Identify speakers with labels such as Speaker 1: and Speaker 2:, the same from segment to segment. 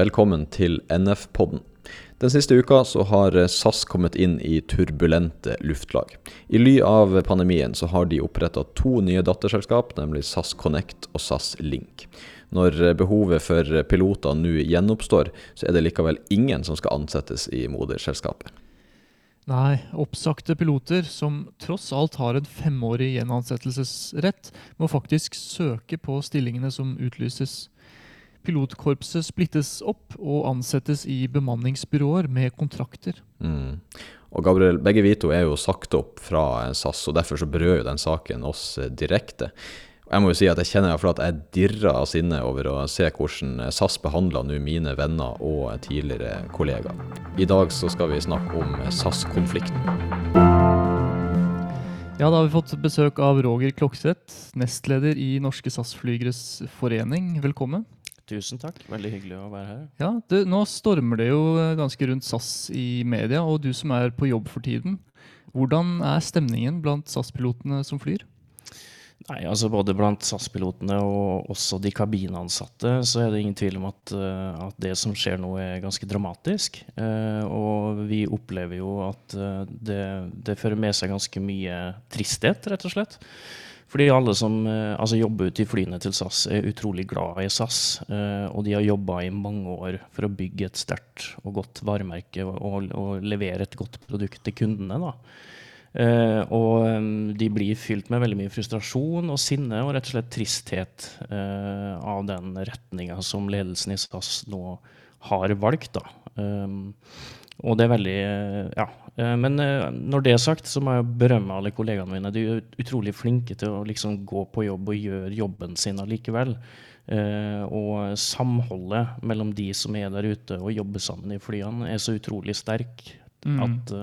Speaker 1: velkommen til NF-podden. Den siste uka så har SAS kommet inn i turbulente luftlag. I ly av pandemien så har de oppretta to nye datterselskap, nemlig SAS Connect og SAS Link. Når behovet for piloter nå gjenoppstår, så er det likevel ingen som skal ansettes i moderselskapet.
Speaker 2: Nei, oppsagte piloter, som tross alt har en femårig gjenansettelsesrett, må faktisk søke på stillingene som utlyses. Pilotkorpset splittes opp og ansettes i bemanningsbyråer med kontrakter.
Speaker 1: Mm. Og Gabriel, begge vi to er jo sagt opp fra SAS, og derfor så berører jo den saken oss eh, direkte. Jeg må jo si at jeg kjenner at jeg dirrer av sinne over å se hvordan SAS behandler nå mine venner og tidligere kollegaer. I dag så skal vi snakke om SAS-konflikten.
Speaker 2: Ja, da har vi fått besøk av Roger Klokseth, nestleder i Norske SAS-flygeres forening. Velkommen.
Speaker 3: Tusen takk. Veldig hyggelig å være her.
Speaker 2: Ja, du, Nå stormer det jo eh, ganske rundt SAS i media, og du som er på jobb for tiden. Hvordan er stemningen blant SAS-pilotene som flyr?
Speaker 3: Nei, altså Både blant SAS-pilotene og også de kabinansatte så er det ingen tvil om at, uh, at, det som skjer nå, er ganske dramatisk. Uh, og vi opplever jo at det, det, fører med seg ganske mye tristhet, rett og slett. Fordi alle som eh, altså, jobber ute i flyene til SAS, er utrolig glad i SAS. Eh, og de har jobba i mange år for å bygge et sterkt og godt varemerke og, og, levere et godt produkt til kundene. da. Uh, og um, de blir fylt med veldig mye frustrasjon og sinne og rett og slett tristhet uh, av den retninga som ledelsen i SAS nå har valgt. da. Um, og det er veldig Ja. Eh, men når det er sagt, så må jeg berømme alle kollegaene mine. De er utrolig flinke til å liksom gå på jobb og gjøre jobben sin allikevel. Eh, og samholdet mellom de som er der ute og jobber sammen i flyene, er så utrolig sterk mm. at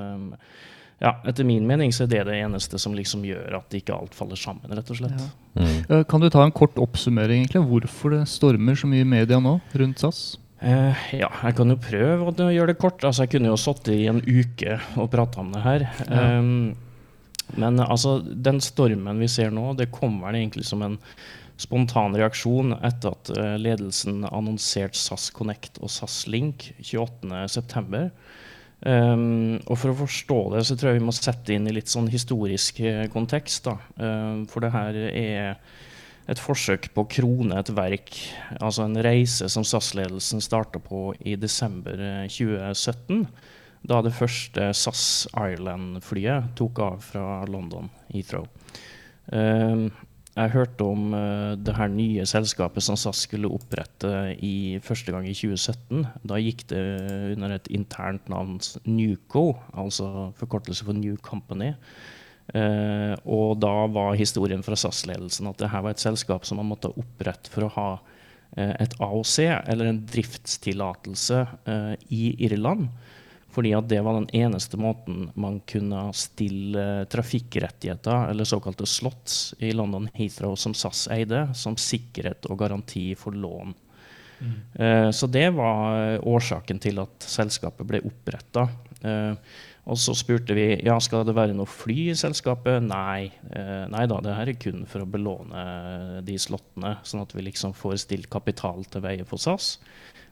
Speaker 3: ja, etter min mening så er det det eneste som liksom gjør at ikke alt faller sammen, rett og slett.
Speaker 2: Ja. Mm. Kan du ta en kort oppsummering, egentlig? Hvorfor det stormer så mye i media nå rundt SAS?
Speaker 3: Uh, ja, jeg kan jo prøve å gjøre det kort. Altså, jeg kunne jo sittet i en uke og prata om det her. Ja. Um, men altså, den stormen vi ser nå, det kom vel egentlig som en spontan reaksjon etter at uh, ledelsen annonserte SAS Connect og SAS Link 28.9. Um, og for å forstå det, så tror jeg vi må sette inn i litt sånn historisk eh, kontekst. da. Um, for det her er et forsøk på å krone et verk, altså en reise som SAS-ledelsen starta på i desember 2017. Eh, da det første SAS Ireland-flyet tok av fra London Heathrow. Uh, jeg hørte om uh, det her nye selskapet som SAS skulle opprette i første gang i 2017. Da gikk det under et internt navn Newco, altså forkortelse for New Company. Uh, og da var historien fra SAS-ledelsen at det her var et selskap som man måtte opprette for å ha uh, et AOC, eller en driftstillatelse, i Irland. Fordi at det var den eneste måten man kunne stille trafikkrettigheter, eller såkalte slots, i London Heathrow som SAS eide, som sikkerhet og garanti for lån. Mm. så det var årsaken til at selskapet ble oppretta. Og så spurte vi ja, skal det være noe fly i selskapet. Nei. Eh, nei da, det her er kun for å belåne de slottene, sånn at vi liksom får stilt kapital til veie for SAS.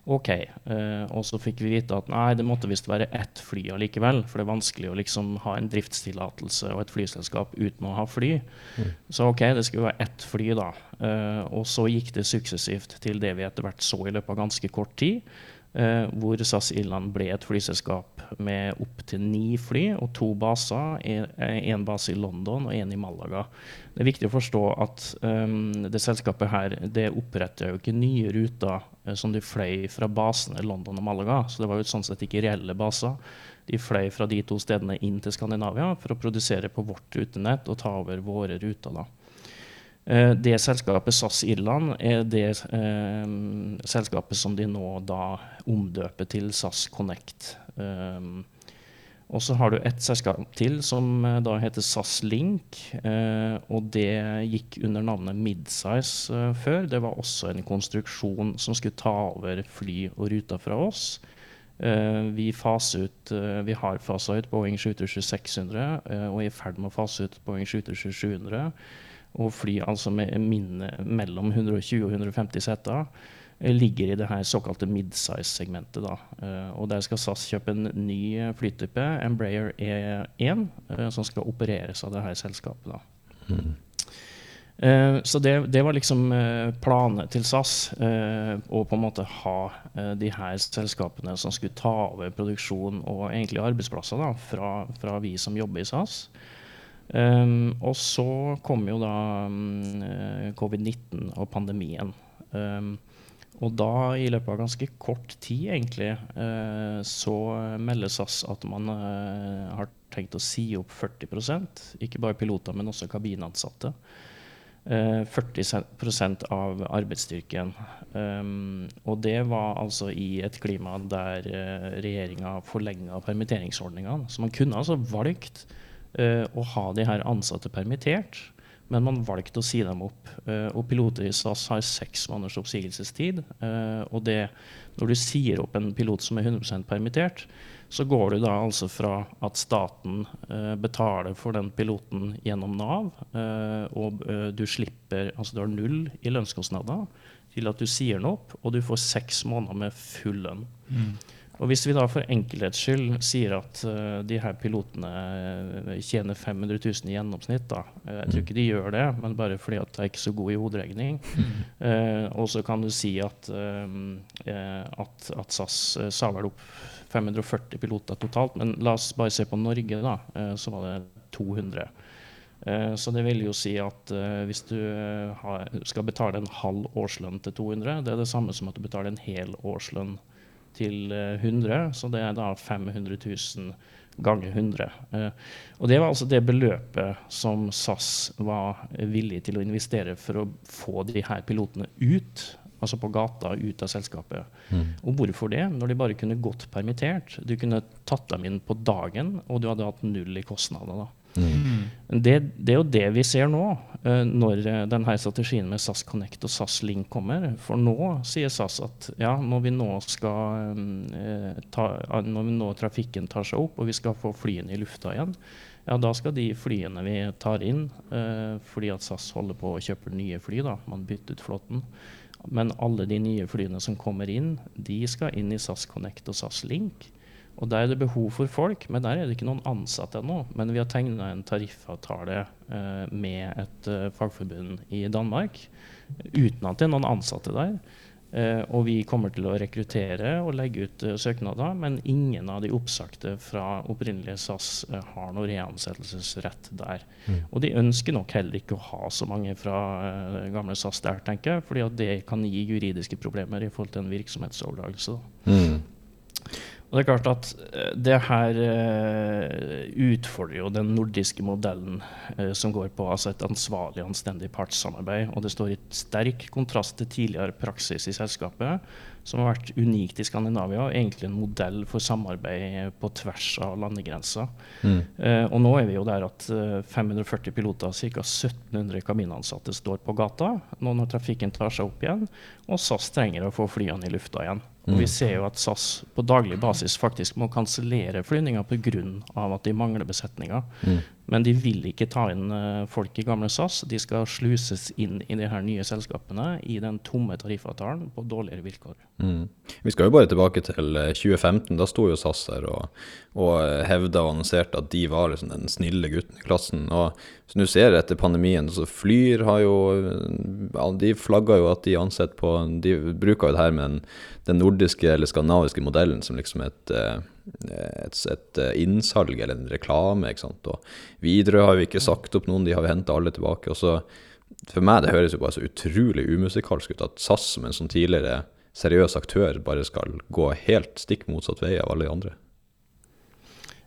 Speaker 3: OK. Eh, og så fikk vi vite at nei, det måtte visst være ett fly allikevel. For det er vanskelig å liksom ha en driftstillatelse og et flyselskap uten å ha fly. Mm. Så OK, det skulle være ett fly, da. Eh, og så gikk det suksessivt til det vi etter hvert så i løpet av ganske kort tid. eh, hvor SAS Irland ble et flyselskap med opptil ni fly og to baser. Én base i London og én i Malaga. Det er viktig å forstå at um, det selskapet her det oppretter jo ikke nye ruter uh, som de fløy fra basene i London og Malaga. Så det var jo sånn sett ikke reelle baser. De fløy fra de to stedene inn til Skandinavia for å produsere på vårt rutenett og ta over våre ruter. da. Eh, det selskapet SAS Irland er det eh, selskapet som de nå da omdøper til SAS Connect. Um, og så har du et selskap til som uh, da heter SAS Link. Eh, og det gikk under navnet Midsize eh, før. Det var også en konstruksjon som skulle ta over fly og ruter fra oss. vi, ut, vi har fasa ut Boeing 727-600 og er i ferd med å fase ut Boeing 737-700 og fly altså med minne mellom 120 og 150 seter. eh, ligger i det her såkalte midsize-segmentet. da. Eh, og Der skal SAS kjøpe en ny flytype, Embraer E1, eh, som skal opereres av det her selskapet. da.
Speaker 1: Mm.
Speaker 3: Eh, så det, det, var liksom eh, planene til SAS. Eh, å på en måte ha de her selskapene som skulle ta over produksjon og egentlig arbeidsplasser da, fra, fra vi som jobber i SAS. Um, og så kom jo da um, covid-19 og pandemien. Um, og da, i løpet av ganske kort tid, egentlig, uh, så melder SAS at man uh, har tenkt å si opp 40% Ikke bare piloter, men også kabinansatte. 40 av arbeidsstyrken. Um, og det var altså i et klima der uh, regjeringa forlenga permitteringsordningene. Så man kunne altså valgt uh, å ha de her ansatte permittert, men man valgte å si dem opp. Uh, og piloter i SAS har seks måneders oppsigelsestid. Uh, og det, når du sier opp en pilot som er 100% permittert, så går du da altså fra at staten eh, betaler for den piloten gjennom Nav, eh, og eh, du slipper Altså du har null i lønnskostnader, til at du sier den opp, og du får seks måneder med full lønn. Mm. Og Hvis vi da for enkelhets skyld sier at uh, de her pilotene uh, tjener 500 000 i gjennomsnitt, da. Uh, jeg tror ikke de gjør det, men bare fordi at jeg er ikke så god i hoderegning. Uh, og så kan du si at, at, at SAS sa vel opp 540 piloter totalt. Men la oss bare se på Norge, da. Eh, så var det 200. Eh, så det vil jo si at eh, hvis du skal betale en halv årslønn til 200, det er det samme som at du betaler en hel årslønn til 100. Så det er da 500 000 ganger 100. Og det var altså det beløpet som SAS var villig til å investere for å få de her pilotene ut altså på gata, ut av selskapet. Mm. Og hvorfor det? Når de bare kunne gått permittert. Du kunne tatt dem inn på dagen, og du hadde hatt null i kostnader. da. Mm. Det, det, er jo det vi ser nå, uh, når uh, denne strategien med SAS Connect og SAS Link kommer. For nå sier SAS at ja, når vi nå skal uh, ta, når nå trafikken tar seg opp og vi skal få flyene i lufta igjen, ja, da skal de flyene vi tar inn, fordi at SAS holder på å kjøpe nye fly, da, man bytter ut flåten, men alle de nye flyene som kommer inn, de skal inn i SAS Connect og SAS Link. Og Der er det behov for folk, men der er det ikke noen ansatte ennå. Men vi har tegna en tariffavtale eh, med et eh, fagforbund i Danmark uten at det er noen ansatte der. Eh, og vi kommer til å rekruttere og legge ut uh, søknader, men ingen av de oppsagte fra opprinnelige SAS uh, har noe reansettelsesrett der. Mm. Og de ønsker nok heller ikke å ha så mange fra uh, gamle SAS der, tenker jeg, fordi det kan gi juridiske problemer i forhold til en virksomhetsoverdragelse. Mm. Og det er klart at eh, det her uh, utfordrer jo den nordiske modellen uh, som går på altså et ansvarlig, anstendig partssamarbeid. Og det står i sterk kontrast til tidligere praksis i selskapet, som har vært unikt i Skandinavia, og egentlig en modell for samarbeid på tvers av landegrenser. Mm. Og nå er vi jo der at 540 piloter, ca. 1700 kabinansatte, står på gata nå når trafikken tar seg opp igjen, og SAS trenger å få flyene i lufta igjen. Og vi mm. ser jo at SAS på daglig basis faktisk må kansellere flyvninger pga. at de mangler besetninger. Mm. Men de vil ikke ta inn uh, folk i gamle SAS. De skal sluses inn i de her nye selskapene i den tomme tariffavtalen på dårligere vilkår.
Speaker 1: Mm. Vi skal jo bare tilbake til 2015. Eh, da sto jo SAS der og, og eh, hevda og annonserte at de var liksom den snille gutten i klassen. Og hvis du ser etter pandemien, så Flyr har jo De flagga jo at de ansetter på De bruker jo det her med den, den nordiske eller skandinaviske modellen som liksom et et, et, innsalg eller en reklame. ikke sant? Og Widerøe har jo ikke sagt opp noen, de har jo henta alle tilbake. og så For meg det høres jo bare så utrolig umusikalsk ut at SAS som en sånn tidligere seriøs aktør bare skal gå helt stikk motsatt vei av alle de andre.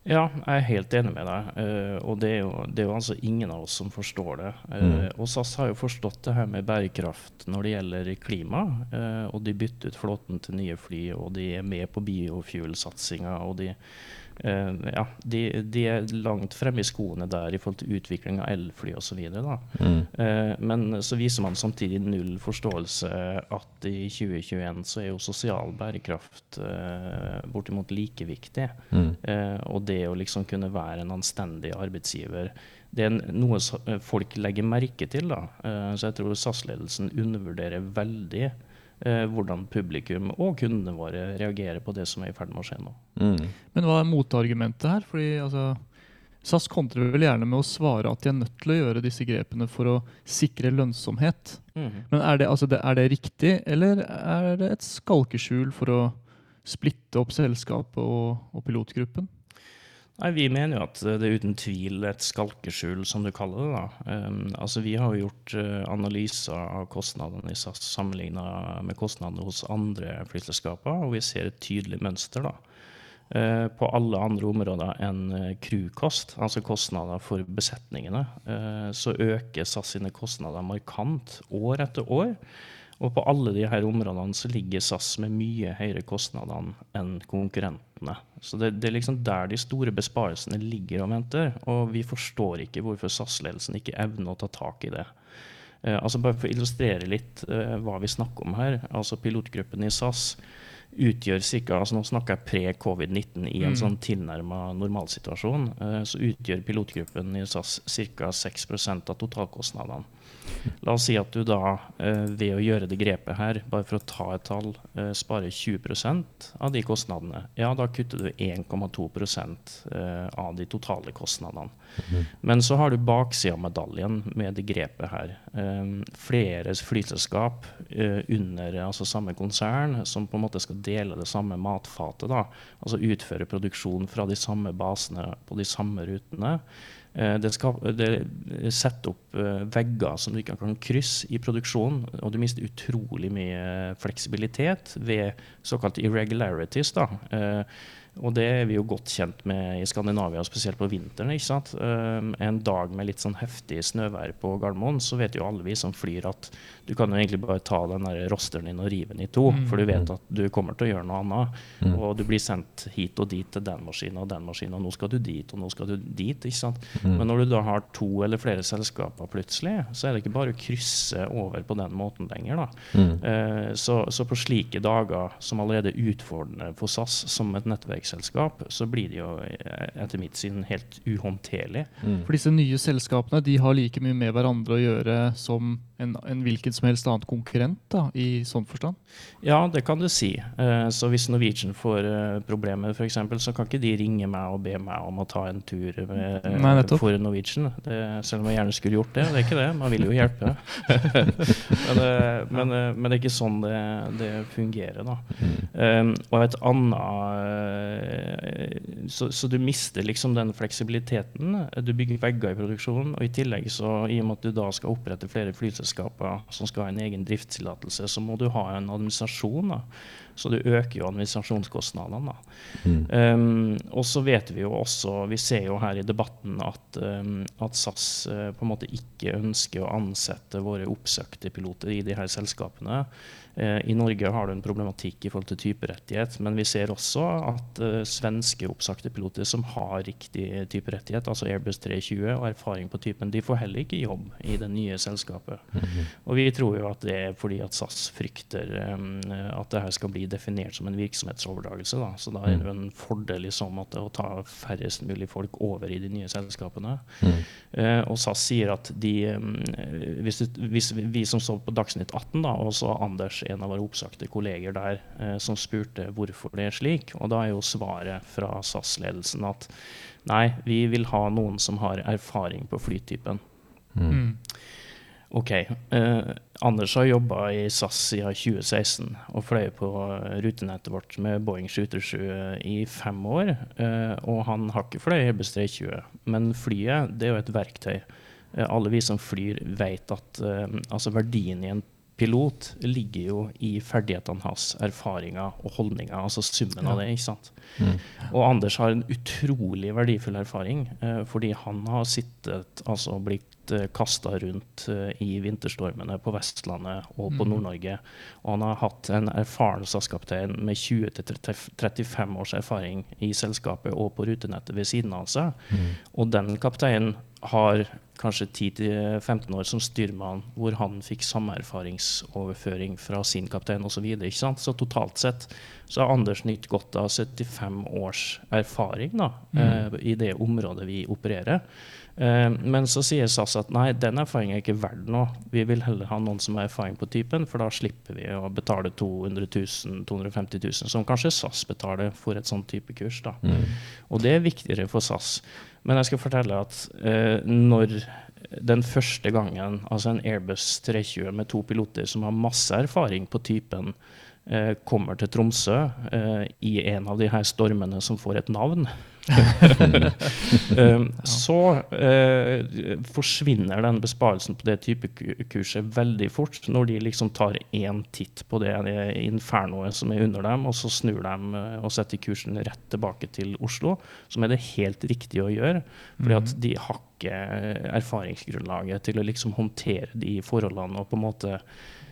Speaker 3: Ja, jeg er helt enig med deg. Uh, og det er, jo, det er, jo, altså ingen av oss som forstår det. Uh, mm. Og SAS har jo forstått det her med bærekraft når det gjelder klima. Uh, og de bytter ut flåten til nye fly, og de er med på biofuel-satsinga. Og de ja, de, de, er langt fremme i skoene der i forhold til utvikling av elfly osv. Mm. Uh, men så viser man samtidig null forståelse at i 2021 så er jo sosial bærekraft uh, bortimot like viktig. Mm. Og det å liksom kunne være en anstendig arbeidsgiver det er noe folk legger merke til. da. Så jeg tror SAS-ledelsen undervurderer veldig eh, hvordan publikum og kundene våre reagerer på det som er i ferd med å skje nå.
Speaker 1: Mm.
Speaker 2: Men hva er motargumentet her? Fordi altså, SAS kontrer vel gjerne med å svare at de er nødt til å gjøre disse grepene for å sikre lønnsomhet. Men er det, altså er det riktig, eller er det et skalkeskjul for å splitte opp selskapet og, og pilotgruppen?
Speaker 3: Nei, Vi mener jo at det er uten tvil et skalkeskjul, som du kaller det. da. Um, altså Vi har jo gjort uh, analyser av kostnadene i SAS sammenligna med kostnadene hos andre flyselskaper, og vi ser et tydelig mønster. da. Uh, på alle andre områder enn crewkost, altså kostnader for besetningene, uh, så øker SAS sine kostnader markant år etter år. Og på alle de her områdene så ligger SAS med mye høyere kostnader enn konkurrentene. Så det, det, er liksom der de store besparelsene ligger og venter. Og vi forstår ikke hvorfor SAS-ledelsen ikke evner å ta tak i det. Eh, altså Bare for å illustrere litt eh, hva vi snakker om her. altså Pilotgruppen i SAS utgjør cirka, Altså nå snakker jeg pre-covid-19 i en
Speaker 2: Mm.
Speaker 3: sånn tilnærma normalsituasjon. Eh, så utgjør pilotgruppen i SAS ca. 6% av totalkostnadene. La oss si at du da eh, ved å gjøre det grepet her, bare for å ta et tall, eh, sparer 20% av de kostnadene. Ja, da kutter du 1,2 eh, av de totale kostnadene. Men så har du baksida av medaljen med det grepet her. Eh, flere flyselskap under altså samme konsern som på en måte skal dele det samme matfatet. da, Altså utføre produksjon fra de samme basene på de samme rutene. Eh, Det, skal, det setter opp eh, vegger som du ikke kan krysse i produksjonen, og du mister utrolig mye fleksibilitet ved såkalte irregularities. da. Og det er vi jo godt kjent med i Skandinavia, spesielt på vinteren. ikke sant? Um, en dag med litt sånn heftig snøvær på Gardermoen, så vet jo alle vi som flyr at du kan jo egentlig bare ta den der rosteren din og rive den i to,
Speaker 2: Mm.
Speaker 3: for du vet at du kommer til å gjøre noe annet.
Speaker 1: Mm.
Speaker 3: Og du blir sendt hit og dit til den maskinen og den maskinen, og nå skal du dit og nå skal du dit. ikke sant?
Speaker 1: Mm.
Speaker 3: Men når du da har to eller flere selskaper plutselig, så er det ikke bare å krysse over på den måten lenger. da.
Speaker 1: Mm.
Speaker 3: Eh, Så, så på slike dager som allerede er utfordrende for SAS som et nettverksselskap, så blir det jo eh, etter mitt syn helt uhåndterlig.
Speaker 1: Mm.
Speaker 2: For disse nye selskapene de har like mye med hverandre å gjøre som en, en hvilken som helst annen konkurrent, da, i sånn forstand?
Speaker 3: Ja, det kan du si. Eh, Så hvis Norwegian får eh, problemer, f.eks., så kan ikke de ringe meg og be meg om å ta en tur med,
Speaker 2: Nei,
Speaker 3: for Norwegian. Det, selv om jeg gjerne skulle gjort det. Det er ikke det. Man vil jo hjelpe. men, men, men det er ikke sånn det, det fungerer, da. Um, og et annet så, så du mister liksom den fleksibiliteten. Du bygger vegger i produksjonen, og i tillegg så, i og med at du da skal opprette flere flyselskaper som skal ha en egen driftstillatelse, så må du ha en administrasjon. da. Så du øker jo administrasjonskostnadene. da.
Speaker 1: Mm.
Speaker 3: Um, og så vet vi jo også, vi ser jo her i debatten at, um, at SAS uh, på en måte ikke ønsker å ansette våre oppsøkte piloter i de her selskapene. Uh, I Norge har du en problematikk i forhold til typerettighet, men vi ser også at uh, svenske oppsagte piloter som har riktig typerettighet, altså Airbus 320 og erfaring på typen, de får heller ikke jobb i det nye selskapet. Og vi tror jo at det er fordi at SAS frykter um, at det her skal bli definert som en virksomhetsoverdragelse. Da. Så da er det jo en fordel i så måte å ta færrest mulig folk over i de nye selskapene.
Speaker 1: Mm.
Speaker 3: Uh, og SAS sier at de um, hvis, hvis vi, vi som så på Dagsnytt 18, da, og så Anders, en av våre oppsagte kolleger der, eh, som spurte hvorfor det er slik, og da er jo svaret fra SAS-ledelsen at nei, vi vil ha noen som har erfaring på flytypen.
Speaker 1: Mm.
Speaker 2: Mm.
Speaker 3: Ok. Eh, Anders har jobba i SAS siden 2016 og fløy på rutenettet vårt med Boeing 737 i fem år. Eh, og han har ikke fløyet Airbus 320, men flyet det er jo et verktøy. Eh, alle vi som flyr, vet at eh, altså verdien i en pilot ligger jo i ferdighetene hans, erfaringer og holdninger. Altså summen av det. ikke sant?
Speaker 1: Mm.
Speaker 3: Og Anders har en utrolig verdifull erfaring, eh, fordi han har sittet, altså blitt eh, kasta rundt eh, i vinterstormene på Vestlandet og på
Speaker 2: Mm.
Speaker 3: Nord-Norge. Og han har hatt en erfaren SAS-kaptein med 20-35 års erfaring i selskapet og på rutenettet ved siden av seg.
Speaker 1: Mm.
Speaker 3: Og den kapteinen har kanskje 10-15 år som styrmann, hvor han fikk samme erfaringsoverføring fra sin kaptein osv. Så, videre, ikke sant? så totalt sett så har Anders nytt godt av 75 års erfaring da,
Speaker 2: Mm.
Speaker 3: eh, i det området vi opererer. Eh, men så sier SAS at nei, den erfaringen er ikke verdt noe. Vi vil heller ha noen som har erfaring på typen, for da slipper vi å betale 200 000, 250 000, som kanskje SAS betaler for et sånn type kurs. da.
Speaker 1: Mm.
Speaker 3: Og det er viktigere for SAS. Men jeg skal fortelle at eh, når den første gangen altså en Airbus 320 med to piloter som har masse erfaring på typen, eh, kommer til Tromsø eh, i en av de her stormene som får et navn, så eh, forsvinner den besparelsen på det type kurset veldig fort, når de liksom tar én titt på det infernoet som er under dem, og så snur de eh, og setter kursen rett tilbake til Oslo, som er det helt riktige å gjøre. Fordi at de har ikke erfaringsgrunnlaget til å liksom håndtere de forholdene og på en måte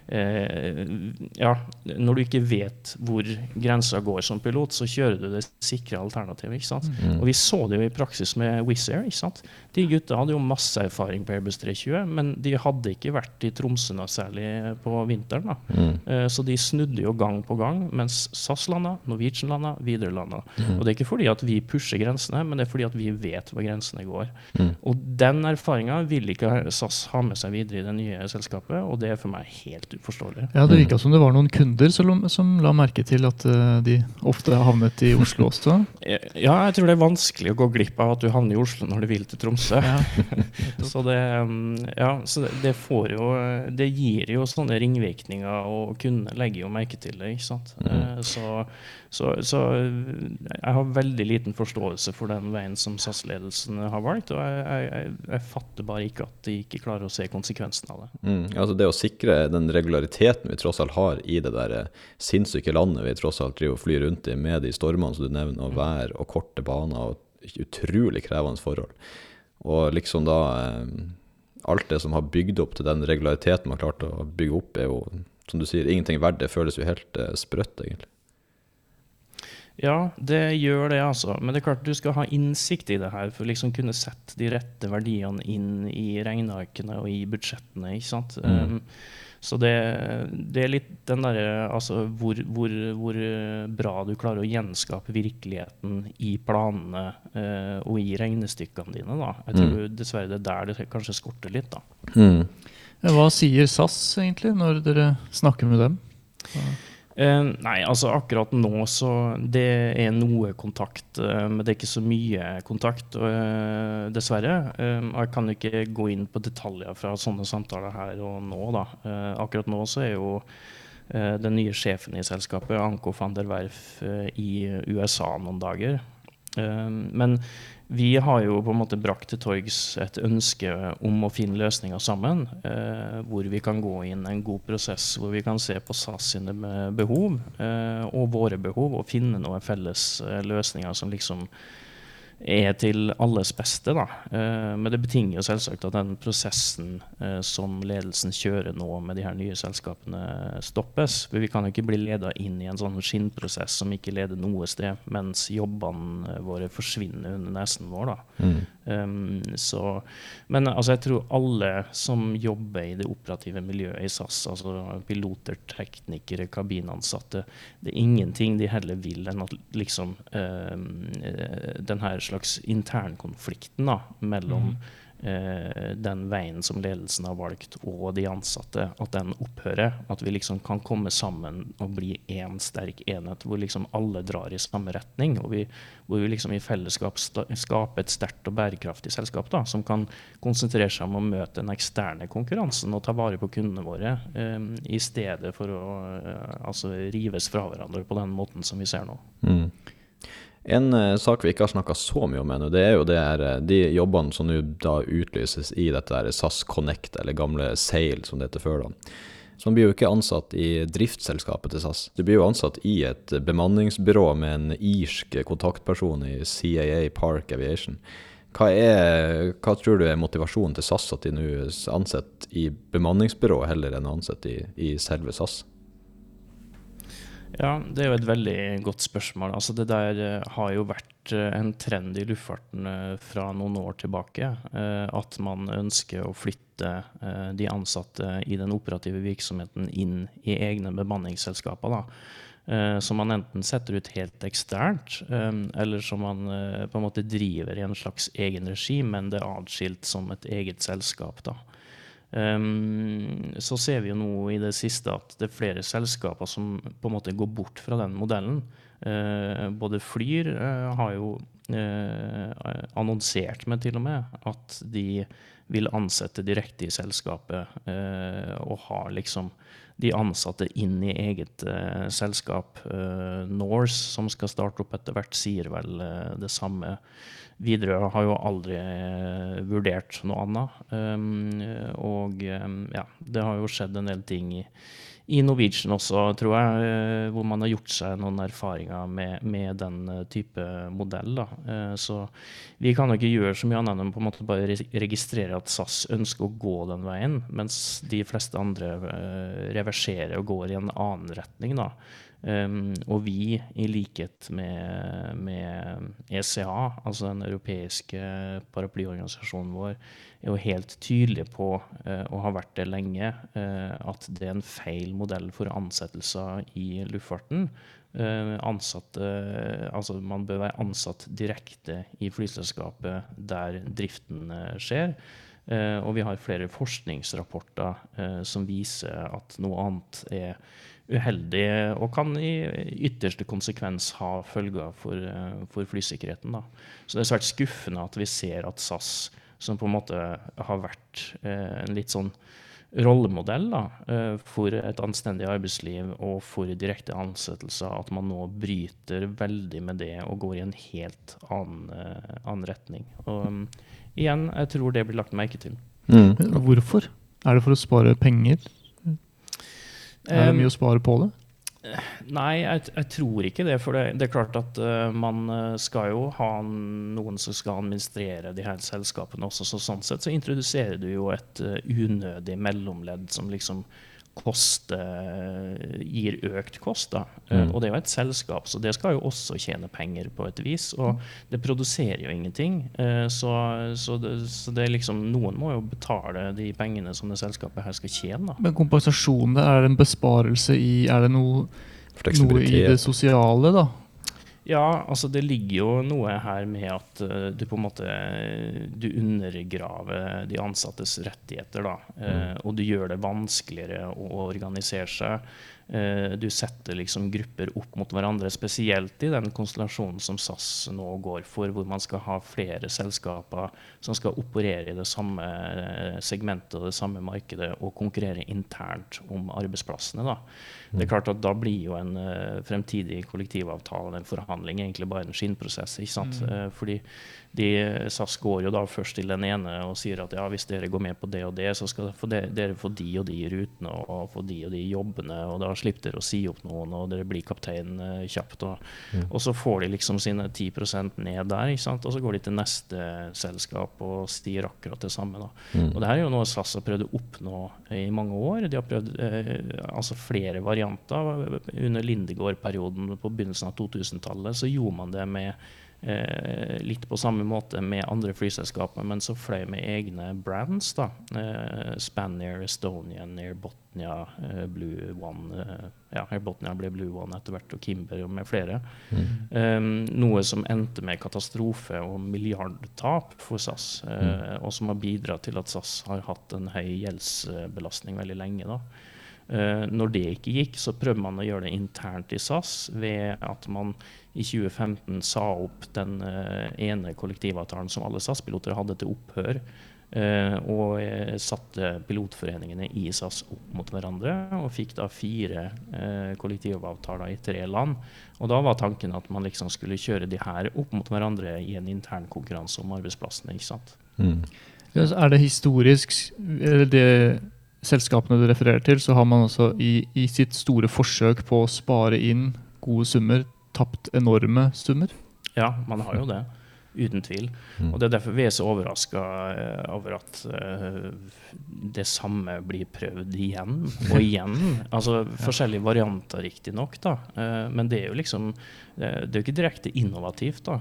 Speaker 3: Eh, ja, når du ikke vet hvor grensa går som pilot, så kjører du det sikre alternativet. ikke sant?
Speaker 1: Mm.
Speaker 3: Og vi så det jo i praksis med Wizz Air. ikke sant? De gutta hadde jo masse erfaring på Airbus 320, men de hadde ikke vært i Tromsø noe særlig på vinteren. da.
Speaker 1: Mm.
Speaker 3: Eh, Så de snudde jo gang på gang, mens SAS landa, Norwegian landa, Widerøe landa. Og det er ikke fordi at vi pusher grensene, men det er fordi at vi vet hvor grensene går.
Speaker 1: Mm.
Speaker 3: Og den erfaringa vil ikke SAS ha med seg videre i det nye selskapet, og det er for meg helt uforståelig.
Speaker 2: Ja, Det virka som det var noen kunder som, som la merke til at uh, de ofte havnet i Oslo også.
Speaker 3: Ja, jeg tror det er vanskelig å gå glipp av at du havner i Oslo når du vil til Tromsø.
Speaker 2: Ja.
Speaker 3: Så det, um, ja, så det- jo Det gir jo sånne ringvirkninger, og kunder legger jo merke til det. ikke sant? Mm. Så, så, så jeg har veldig liten forståelse for den veien som SAS-ledelsen har valgt, og jeg, jeg, jeg, fatter bare ikke at de ikke klarer å se konsekvensen av det.
Speaker 1: Mm. Altså det å sikre den regulariteten vi tross alt har i det der eh, sinnssyke landet vi tross alt driver og flyr rundt i med de stormene som du nevner, og vær og korte baner og utrolig krevende forhold. Og liksom da eh, Alt det som har bygd opp til den regulariteten man har klart å bygge opp, er jo, som du sier, ingenting verdt. Det føles jo helt eh, sprøtt, egentlig.
Speaker 3: Ja, det gjør det, altså. Men det er klart du skal ha innsikt i det her for å liksom kunne sette de rette verdiene inn i regnearkene og i budsjettene. ikke sant?
Speaker 1: Mm.
Speaker 3: Um, så det, det er litt den derre altså hvor, hvor, hvor bra du klarer å gjenskape virkeligheten i planene eh, og i regnestykkene dine. da. Jeg tror dessverre det er der det kanskje skorter litt. da.
Speaker 1: Mm.
Speaker 2: Hva sier SAS egentlig når dere snakker med dem?
Speaker 3: Eh, nei, altså akkurat nå så Det er noe kontakt, eh, men det er ikke så mye kontakt, eh, dessverre. Jeg kan ikke gå inn på detaljer fra sånne samtaler her og nå, da. Akkurat nå så er jo den nye sjefen i selskapet, Anko van der Werf, i USA noen dager. Men vi har jo på en måte brakt til torgs et ønske om å finne løsninger sammen. Eh, hvor vi kan gå inn en god prosess hvor vi kan se på SAS sine behov eh, og våre behov, og finne noen felles eh, løsninger som liksom er til alles beste. Da. Eh, men det betinger jo selvsagt at den prosessen eh, som ledelsen kjører nå med de her nye selskapene, stoppes. For vi kan jo ikke bli leda inn i en sånn skinnprosess som ikke leder noe sted, mens jobbene våre forsvinner under nesen vår. Da.
Speaker 1: Mm.
Speaker 3: Um, så, men altså, jeg tror alle som jobber i det operative miljøet i SAS, altså piloter, teknikere, kabinansatte, det er ingenting de heller vil enn at liksom um, eh, den her slags internkonflikten mellom eh, den veien som ledelsen har valgt og de ansatte, at den opphører. At vi liksom kan komme sammen og bli én sterk enhet hvor liksom alle drar i samme retning. og vi, Hvor vi liksom i fellesskap skaper et sterkt og bærekraftig selskap da, som kan konsentrere seg om å møte den eksterne konkurransen og ta vare på kundene våre, eh, i stedet for å eh, altså rives fra hverandre på den måten som vi ser nå.
Speaker 1: Mm. En eh, sak vi ikke har snakka så mye om ennå, det er jo det her, eh, de jobbene som nå da utlyses i dette her SAS Connect, eller gamle Sail som det heter før. da. Så man blir jo ikke ansatt i driftsselskapet til SAS. Du blir jo ansatt i et bemanningsbyrå med en irsk kontaktperson i CAA Park Aviation. Hva, er, hva tror du er motivasjonen til SAS at de nå ansetter i bemanningsbyrå heller enn å ansette i, i selve SAS?
Speaker 3: Ja, det er jo et veldig godt spørsmål. Altså, det der eh, har jo vært eh, en trend i luftfarten eh, fra noen år tilbake. At man ønsker å flytte de ansatte i den operative virksomheten inn i egne bemanningsselskaper. Da. som man enten setter ut helt eksternt, eller som man på en måte driver i en slags egen regi, men det er atskilt som et eget selskap. da. Um, så ser vi jo nå i det siste at det er flere selskaper som på en måte går bort fra den modellen. Uh, både Flyr uh, har jo uh, annonsert med til og med at de vil ansette direkte i selskapet og har liksom de ansatte inn i eget selskap. Norse, som skal starte opp etter hvert, sier vel det samme. Widerøe har jo aldri eh, vurdert noe annet. Og ja, det har jo skjedd en del ting i, i Norwegian også, tror jeg, uh, hvor man har gjort seg noen erfaringer med, med den uh, type modell. Da. så vi kan jo ikke gjøre så mye annet enn på en måte bare registrere at SAS ønsker å gå den veien, mens de fleste andre reverserer og går i en annen retning. da. Um, og vi, i likhet med, med, ECA, altså den europeiske paraplyorganisasjonen vår, er jo helt tydelige på, uh, og har vært det lenge, uh, at det er en feil modell for ansettelser i luftfarten. Uh, ansatte, altså man bør være ansatt direkte i flyselskapet der driften skjer. Og vi har flere forskningsrapporter som viser at noe annet er uheldig og kan i ytterste konsekvens ha følger for, eh, for flysikkerheten. Da. Så det er svært skuffende at vi ser at SAS, som på en måte har vært eh, en litt sånn rollemodell da, eh, for et anstendig arbeidsliv og for direkte ansettelser, at man nå bryter veldig med det og går i en helt annen, annen retning. Og um, igjen, jeg tror det blir lagt merke til.
Speaker 2: Mm. Hvorfor? Er det for å spare penger? Er det mye å spare på det?
Speaker 3: Nei, jeg, jeg, tror ikke det. For det, det er klart at uh, man eh, skal jo ha noen som skal administrere de her selskapene også. Så sånn sett så introduserer du jo et uh, unødig mellomledd som liksom koste, gir økt kost. Da. Eh, mm. Og det er jo et selskap, så det skal jo også tjene penger på et vis. Og det produserer jo ingenting. Eh, så, så, det, så det, er liksom, noen må jo betale de pengene som det selskapet her skal tjene. Da.
Speaker 2: Men kompensasjon, er det en besparelse i Er det noe, noe i det sosiale, da?
Speaker 3: Ja, altså det ligger jo noe her med at uh, du på en måte du undergraver de ansattes rettigheter. da, uh, mm. Og du gjør det vanskeligere å organisere seg. Uh, du setter liksom grupper opp mot hverandre, spesielt i den konstellasjonen som SAS nå går for, hvor man skal ha flere selskaper som skal operere i det samme segmentet og det samme markedet og konkurrere internt om arbeidsplassene. da. Det er klart at Da blir jo en uh, fremtidig kollektivavtale en forhandling egentlig bare en skinnprosess. ikke sant? Mm. Uh, fordi de, SAS går jo da først til den ene og sier at ja, hvis dere går med på det og det, så skal dere, få de og de rutene og få de og de jobbene, og da slipper dere å si opp noen, og dere blir kaptein uh, kjapt. Og, mm. og, så får de liksom sine 10% ned der, ikke sant? og så går de til neste selskap og stier akkurat det samme. da. Mm. Og det her er jo noe SAS har prøvd å oppnå i mange år. De har prøvd altså flere varianter. Under Lindegård-perioden på begynnelsen av 2000-tallet så gjorde man det med eh, litt på samme måte med andre flyselskaper, men så fløy med egne brands. da. Eh, Spanair, Estonian, Air Botnia, eh, Blue One eh, ja, Air Botnia ble Blue One etter hvert, og Kimber og med flere. Mm. Um, noe som endte med katastrofe og milliardtap for SAS, mm. Eh, og som har bidratt til at SAS har hatt en høy gjeldsbelastning veldig lenge. da. Når det ikke gikk, så prøvde man å gjøre det internt i SAS ved at man i 2015 sa opp den uh, ene kollektivavtalen som alle SAS-piloter hadde til opphør. Uh, og satte pilotforeningene i SAS opp mot hverandre og fikk da fire kollektivavtaler i tre land. Og da var tanken at man liksom skulle kjøre de her opp mot hverandre i en intern konkurranse om arbeidsplassene. ikke sant? Mm.
Speaker 2: Er det historisk eller det selskapene du refererer til, så har man altså i, i sitt store forsøk på å spare inn gode summer tapt enorme summer.
Speaker 3: Ja, man har jo det. Uten tvil. Mm. Og Det er derfor vi er så overraska uh, over at uh, det samme blir prøvd igjen og igjen. altså Forskjellige varianter, riktignok, da. men det er jo liksom det er jo ikke direkte innovativt. da,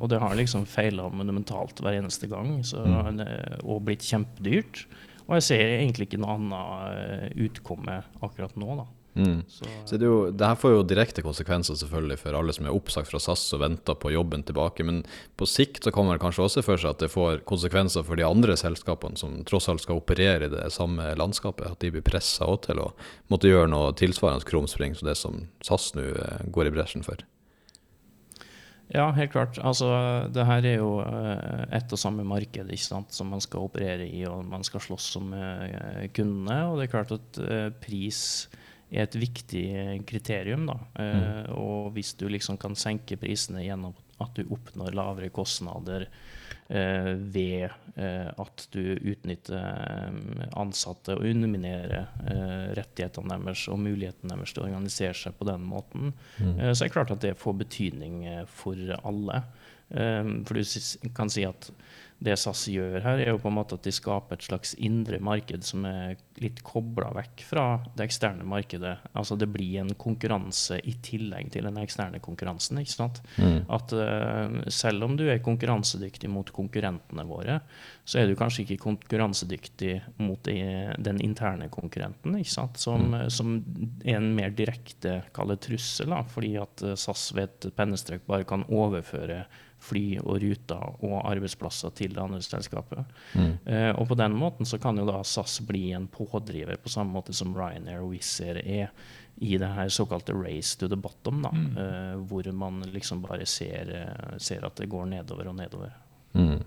Speaker 3: Og det har liksom feila monumentalt hver eneste gang så, mm. og blitt kjempedyrt. Og jeg ser egentlig ikke noe annet eh, utkomme akkurat nå. da.
Speaker 1: Mm.
Speaker 3: Så,
Speaker 1: Så det, jo, det her får jo direkte konsekvenser selvfølgelig for alle som er oppsagt fra SAS og venter på jobben tilbake, men på sikt så kommer det kanskje også for seg at det får konsekvenser for de andre selskapene som tross alt skal operere i det samme landskapet, at de blir pressa til å måtte gjøre noe tilsvarende krumspring som det som SAS nå eh, går i bresjen for.
Speaker 3: Ja, helt klart. Altså, det her er jo eh, ett og samme marked ikke sant, som man skal operere i, og man skal slåss om eh, kundene. Og det er klart at eh, pris er et viktig kriterium. Da. Eh, Og hvis du liksom kan senke prisene gjennom at du oppnår lavere kostnader eh, ved eh, at du utnytter eh, ansatte og underminerer eh, rettighetene deres og muligheten deres til å organisere seg på den måten, eh, så er det klart at det får betydning eh, for alle. Eh, for du kan si at det SAS gjør her, er jo på en måte at de skaper et slags indre marked som er litt kobla vekk fra det eksterne markedet. Altså det blir en konkurranse i tillegg til den eksterne konkurransen. ikke sant? At uh, selv om du er konkurransedyktig mot konkurrentene våre, så er du kanskje ikke konkurransedyktig mot de, den interne konkurrenten, ikke sant? Som, som er en mer direkte kall trussel, da, fordi at eh, SAS ved et pennestrøk bare kan overføre fly og ruter og arbeidsplasser til det andre selskapet. Eh, og på den måten så kan jo da SAS bli en pådriver på samme måte som Ryanair og Wizz Air er i det her såkalte race to the bottom, da, eh, hvor man liksom bare ser, eh, ser at det går nedover og nedover.
Speaker 1: Mm.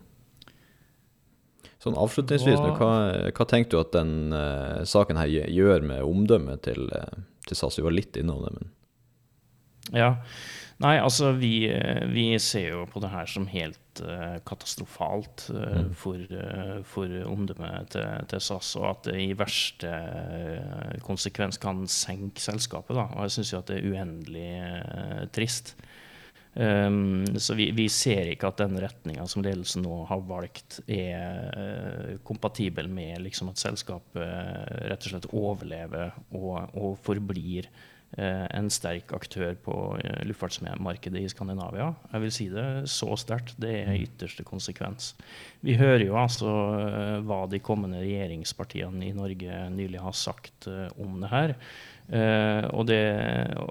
Speaker 1: Sånn avslutningsvis,
Speaker 2: Hva-
Speaker 1: hva, hva tenker du at den uh, saken her gjør- gjør med omdømmet til, uh, til SAS? Vi var litt innom det, men
Speaker 3: Ja. Nei, altså vi, vi ser jo på det her som helt uh, katastrofalt eh, for, uh, for omdømmet til, til SAS, og at det i verste konsekvens kan senke selskapet. Da. Og jeg syns jo at det er uendelig trist. Um, så vi, vi ser ikke at den retninga som ledelsen nå har valgt, er kompatibel med liksom, at selskapet rett og slett overlever og, og forblir en sterk aktør på uh, luftfartsmarkedet i Skandinavia. Jeg vil si det så sterkt. Det er ytterste konsekvens. Vi hører jo altså eh, hva de kommende regjeringspartiene i Norge nylig har sagt eh, om det her. Eh, og, det,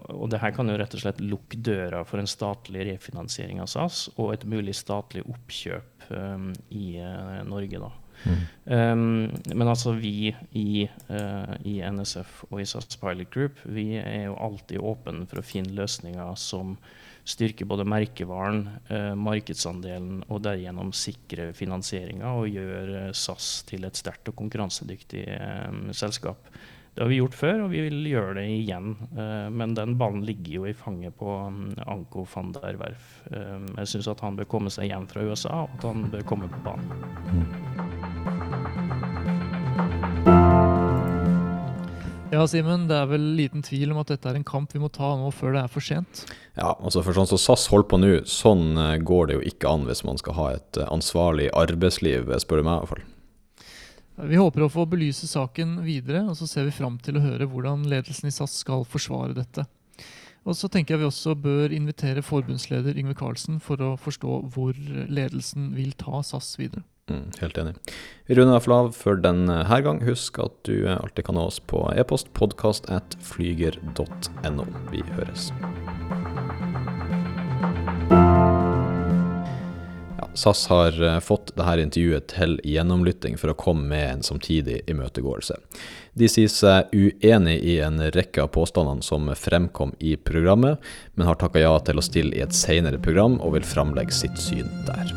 Speaker 3: og det her kan jo rett og slett lukke døra for en statlig refinansiering av SAS og et mulig statlig oppkjøp eh, i eh, Norge. da. Um, men altså vi i, uh, i NSF og i SAS Pilot Group vi er jo alltid åpne for å finne løsninger som styrker både merkevaren, uh, markedsandelen og derigjennom sikre finansieringa og gjør eh, SAS til et sterkt og konkurransedyktig um, selskap. Det har vi gjort før, og vi vil gjøre det igjen. Eh, men den ballen ligger jo i fanget på um, Anko van der Werf. Eh, jeg syns at han bør komme seg hjem fra USA, og at han bør komme på banen.
Speaker 2: Ja, Simen, det er vel liten tvil om at dette er en kamp vi må ta nå før det er for sent.
Speaker 1: Ja, altså for sånn som SAS holder på nå, sånn eh, går det jo ikke an hvis man skal ha et eh, ansvarlig arbeidsliv, eh, spør du meg i hvert fall.
Speaker 2: Vi håper å få belyse saken videre, og så ser vi fram til å høre hvordan ledelsen i SAS skal forsvare dette. Og så tenker jeg vi også bør invitere forbundsleder Yngve Karlsen for å forstå hvor ledelsen vil ta SAS videre.
Speaker 1: Mm, helt enig. Vi runder av Flav av for denne gang. Husk at du alltid kan nå oss på e-post podkast at flyger.no. Vi høres. SAS har eh, fått dette intervjuet til gjennomlytting for å komme med en samtidig imøtegåelse. De sier seg uenig i en rekke av påstandene som fremkom i programmet, men har takka ja til å stille i et senere program og vil framlegge sitt syn der.